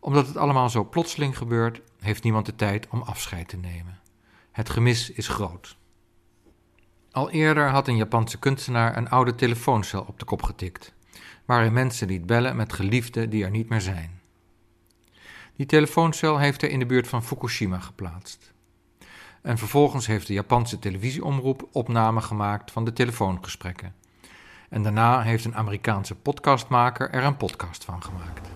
Omdat het allemaal zo plotseling gebeurt, heeft niemand de tijd om afscheid te nemen. Het gemis is groot. Al eerder had een Japanse kunstenaar een oude telefooncel op de kop getikt, waarin mensen liet bellen met geliefden die er niet meer zijn. Die telefooncel heeft hij in de buurt van Fukushima geplaatst. En vervolgens heeft de Japanse televisieomroep gemaakt van de telefoongesprekken. En daarna heeft een Amerikaanse podcastmaker er een podcast van gemaakt.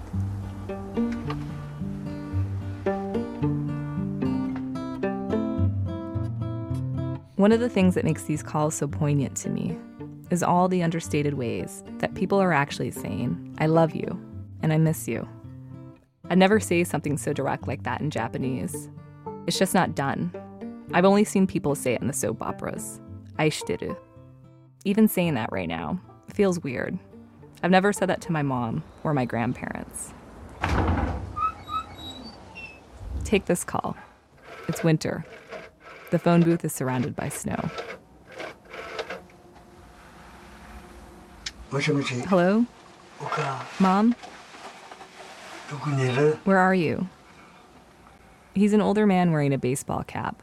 One of the things that makes these calls so poignant to me is all the understated ways that people are actually saying, I love you and I miss you. I never say something so direct like that in Japanese. It's just not done. I've only seen people say it in the soap operas. Aishiteru. Even saying that right now feels weird. I've never said that to my mom or my grandparents. Take this call. It's winter. The phone booth is surrounded by snow. Hello? Mom? Where are you? He's an older man wearing a baseball cap.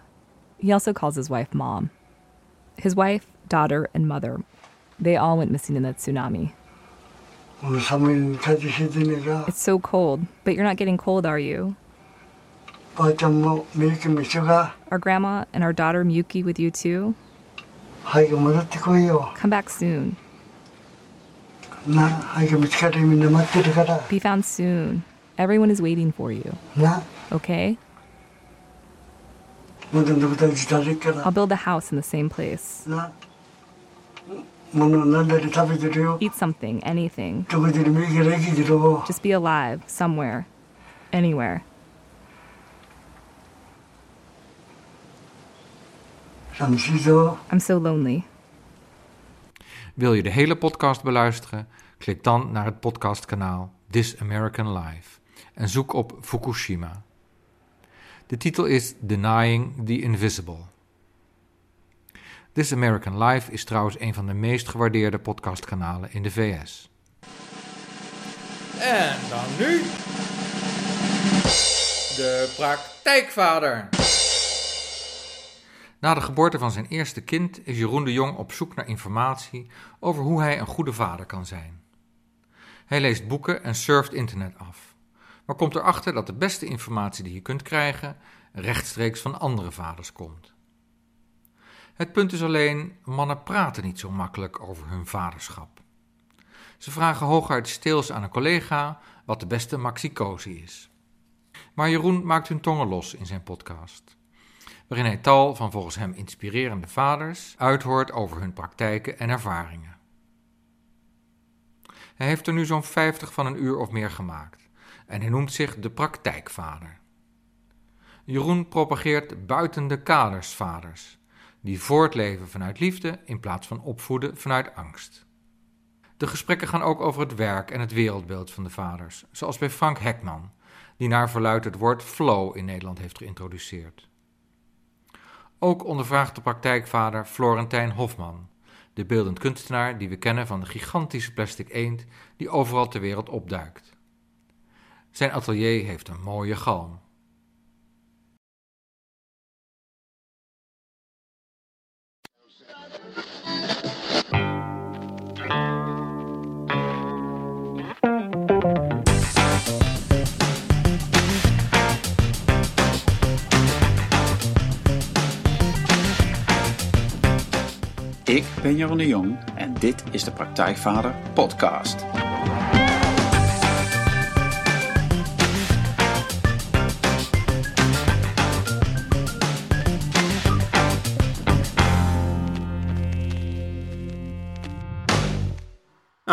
He also calls his wife mom. His wife, daughter, and mother, they all went missing in that tsunami. It's so cold, but you're not getting cold, are you? Our grandma and our daughter Miyuki with you too? Come back soon. Be found soon. Everyone is waiting for you. Okay? I'll build a house in the same place. Eat something, anything. Just be alive, somewhere, anywhere. I'm so lonely.
Wil je de hele podcast beluisteren? Klik dan naar het podcastkanaal This American Life en zoek op Fukushima. De titel is Denying the Invisible. This American Life is trouwens een van de meest gewaardeerde podcastkanalen in de VS. En dan nu. De praktijkvader. Na de geboorte van zijn eerste kind is Jeroen de Jong op zoek naar informatie over hoe hij een goede vader kan zijn. Hij leest boeken en surft internet af, maar komt erachter dat de beste informatie die je kunt krijgen rechtstreeks van andere vaders komt. Het punt is alleen, mannen praten niet zo makkelijk over hun vaderschap. Ze vragen hooguit steels aan een collega wat de beste maxicosi is. Maar Jeroen maakt hun tongen los in zijn podcast waarin hij tal van volgens hem inspirerende vaders uithoort over hun praktijken en ervaringen. Hij heeft er nu zo'n 50 van een uur of meer gemaakt en hij noemt zich de praktijkvader. Jeroen propageert buiten de kaders vaders, die voortleven vanuit liefde in plaats van opvoeden vanuit angst. De gesprekken gaan ook over het werk en het wereldbeeld van de vaders, zoals bij Frank Hekman, die naar verluidt het woord flow in Nederland heeft geïntroduceerd. Ook ondervraagt de praktijkvader Florentijn Hofman, de beeldend kunstenaar die we kennen van de gigantische plastic eend die overal ter wereld opduikt. Zijn atelier heeft een mooie galm.
Ik ben Jeroen de Jong en dit is de Praktijkvader Podcast.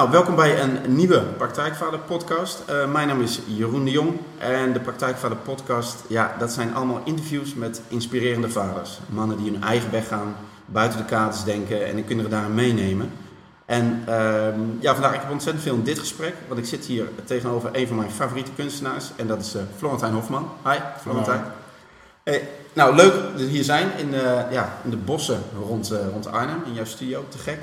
Nou, welkom bij een nieuwe Praktijkvader podcast. Uh, mijn naam is Jeroen de Jong en de Praktijkvader podcast, ja, dat zijn allemaal interviews met inspirerende vaders. Mannen die hun eigen weg gaan, buiten de kaders denken en de kinderen daarin meenemen. En uh, ja, vandaag ik heb ontzettend veel in dit gesprek, want ik zit hier tegenover een van mijn favoriete kunstenaars en dat is uh, Florentijn Hofman. Hi, Florentijn. Hey, nou, leuk dat we hier zijn in, ja, in de bossen rond, rond Arnhem, in jouw studio, te gek.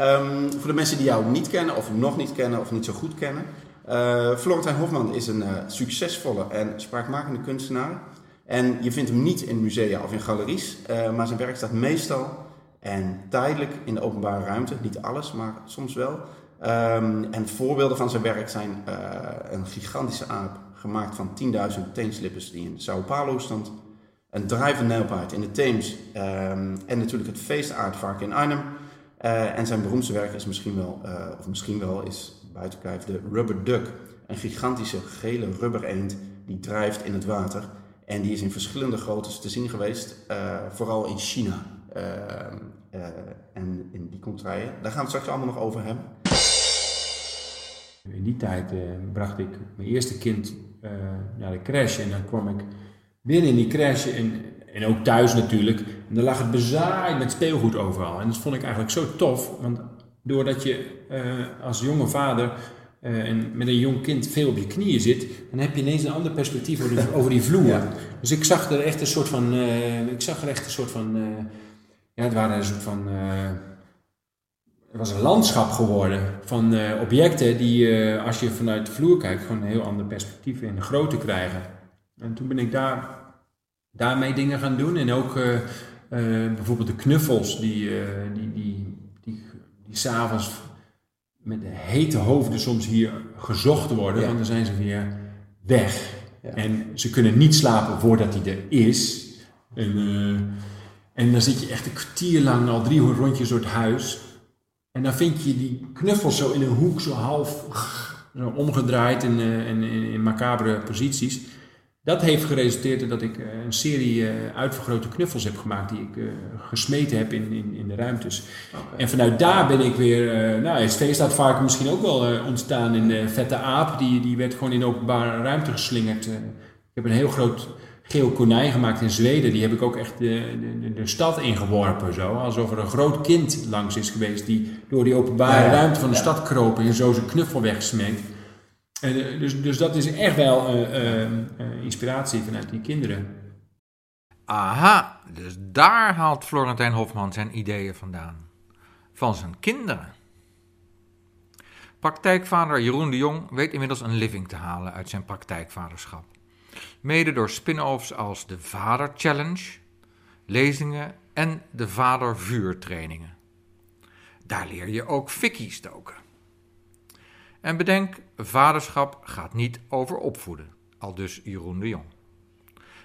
Um, voor de mensen die jou niet kennen, of nog niet kennen, of niet zo goed kennen. Uh, Florentijn Hofman is een uh, succesvolle en spraakmakende kunstenaar. En je vindt hem niet in musea of in galeries, uh, maar zijn werk staat meestal en tijdelijk in de openbare ruimte. Niet alles, maar soms wel. Um, en voorbeelden van zijn werk zijn een gigantische aap gemaakt van 10.000 teenslippers die in Sao Paulo stond. Een drijvend nijlpaard in de Theems. Um, en natuurlijk het feestaardvark in Arnhem. Uh, en zijn beroemdste werk is misschien wel, uh, of misschien wel is buiten kijf de Rubber Duck. Een gigantische gele rubber eend die drijft in het water. En die is in verschillende groottes te zien geweest, uh, vooral in China. en in die contraien. Daar gaan we het straks allemaal nog over hebben.
In die tijd bracht ik mijn eerste kind naar de crash. En dan kwam ik binnen in die crash en en ook thuis natuurlijk. En dan lag het bezaaid met speelgoed overal. En dat vond ik eigenlijk zo tof. Want doordat je uh, als jonge vader uh, en met een jong kind veel op je knieën zit, dan heb je ineens een ander perspectief over, de, over die vloer. Ja. Dus ik zag er echt een soort van. Uh, ik zag er echt een soort van. ja, het waren een soort van. het was een landschap geworden van objecten die, als je vanuit de vloer kijkt, gewoon een heel ander perspectief en grootte krijgen. En toen ben ik daar daarmee dingen gaan doen. En ook uh, uh, bijvoorbeeld de knuffels die, uh, die, die, die, die s'avonds met hete hoofden soms hier gezocht worden, ja. want dan zijn ze weer weg. Ja. En ze kunnen niet slapen voordat hij er is. En, en dan zit je echt een kwartier lang al drie rondjes door het huis. En dan vind je die knuffels zo in een hoek, zo half zo omgedraaid in, uh, in, in, in macabere posities. Dat heeft geresulteerd in dat ik uh, een serie uh, uitvergrote knuffels heb gemaakt die ik gesmeten heb in, in, in de ruimtes. Okay. En vanuit daar ben ik weer, nou het feestdaadvarken misschien ook wel ontstaan in de vette aap. Die, die werd gewoon in de openbare ruimte geslingerd. ik heb een heel groot geel konijn gemaakt in Zweden. Die heb ik ook echt de, de, de stad ingeworpen. Zo. Alsof er een groot kind langs is geweest die door die openbare ja. ruimte van de ja. stad kroop en zo zijn knuffel wegsmeet. En, uh, dus, dus dat is echt wel uh, uh, inspiratie vanuit die kinderen.
Aha, dus daar haalt Florentijn Hofman zijn ideeën vandaan. Van zijn kinderen. Praktijkvader Jeroen de Jong weet inmiddels een living te halen uit zijn praktijkvaderschap. Mede door spin-offs als de Vader Challenge, lezingen en de Vader Vuurtrainingen. Daar leer je ook fikkie stoken. En bedenk, vaderschap gaat niet over opvoeden, al dus Jeroen de Jong.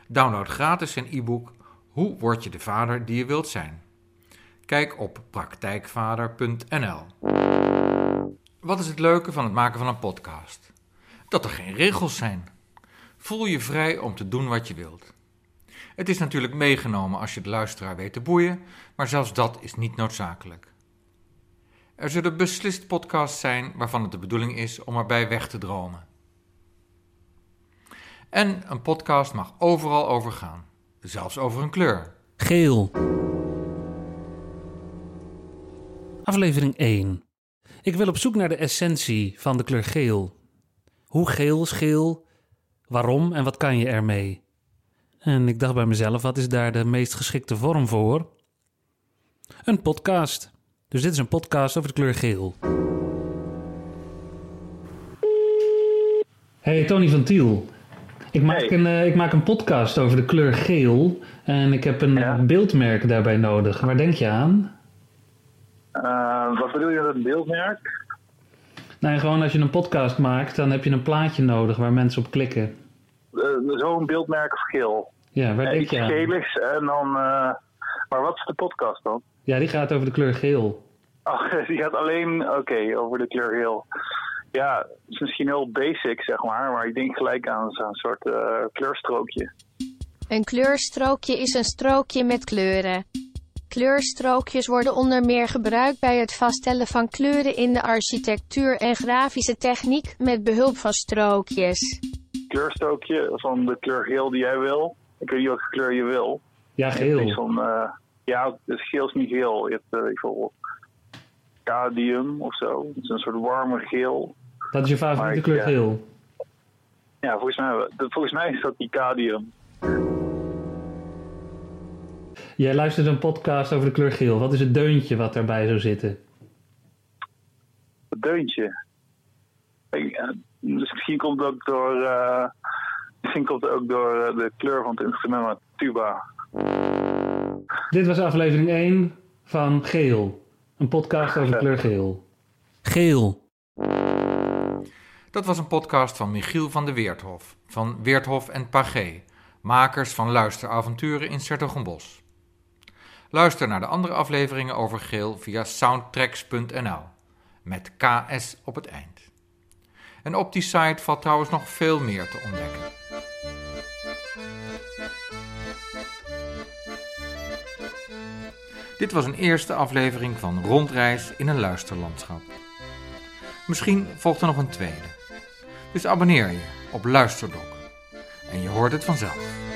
Download gratis zijn e-book Hoe word je de vader die je wilt zijn? Kijk op praktijkvader.nl. Wat is het leuke van het maken van een podcast? Dat er geen regels zijn. Voel je vrij om te doen wat je wilt. Het is natuurlijk meegenomen als je de luisteraar weet te boeien, maar zelfs dat is niet noodzakelijk. Er zullen beslist podcasts zijn waarvan het de bedoeling is om erbij weg te dromen. En een podcast mag overal over gaan, zelfs over een kleur.
Geel. Aflevering 1. Ik wil op zoek naar de essentie van de kleur geel. Hoe geel is geel? Waarom en wat kan je ermee? En ik dacht bij mezelf, wat is daar de meest geschikte vorm voor? Een podcast. Dus dit is een podcast over de kleur geel. Hey, Tony van Tiel. Ik maak, een, uh, ik maak een podcast over de kleur geel. En ik heb een ja. beeldmerk daarbij nodig. Waar denk je aan?
Uh, wat bedoel je met een beeldmerk?
Nou, gewoon als je een podcast maakt, dan heb je een plaatje nodig waar mensen op klikken.
Uh, Zo'n beeldmerk of geel.
Ja, waar denk je aan?
geligs en dan... maar wat is de podcast dan?
Ja, die gaat over de kleur geel.
Ach, die gaat alleen, oké, okay, over de kleur geel. Ja, het is misschien heel basic, zeg maar, maar ik denk gelijk aan zo'n soort uh, kleurstrookje.
Een kleurstrookje is een strookje met kleuren. Kleurstrookjes worden onder meer gebruikt bij het vaststellen van kleuren in de architectuur en grafische techniek met behulp van strookjes.
Kleurstrookje van de kleur geel die jij wil. Ik weet niet welke kleur je wil.
Ja, geel.
Uh, ja, dus geel is niet geel. Je hebt bijvoorbeeld cadium of zo. Het is een soort warme geel.
Dat is je favoriete kleur geel?
Ja, volgens mij, volgens mij is dat die cadium.
Jij luistert een podcast over de kleur geel. Wat is het deuntje wat daarbij zou zitten?
Het deuntje? Ik, misschien komt het ook door, uh, misschien komt het ook door de kleur van het instrument, tuba.
Dit was aflevering 1 van Geel. Een podcast over kleur geel. Geel.
Dat was een podcast van Michiel van de Weerthof, van Weerthof en Pagé, makers van Luisteravonturen in Sertogenbos. Luister naar de andere afleveringen over geel via soundtracks.nl, met KS op het eind. En op die site valt trouwens nog veel meer te ontdekken. Dit was een eerste aflevering van Rondreis in een luisterlandschap. Misschien volgt er nog een tweede. Dus abonneer je op Luisterdok en je hoort het vanzelf.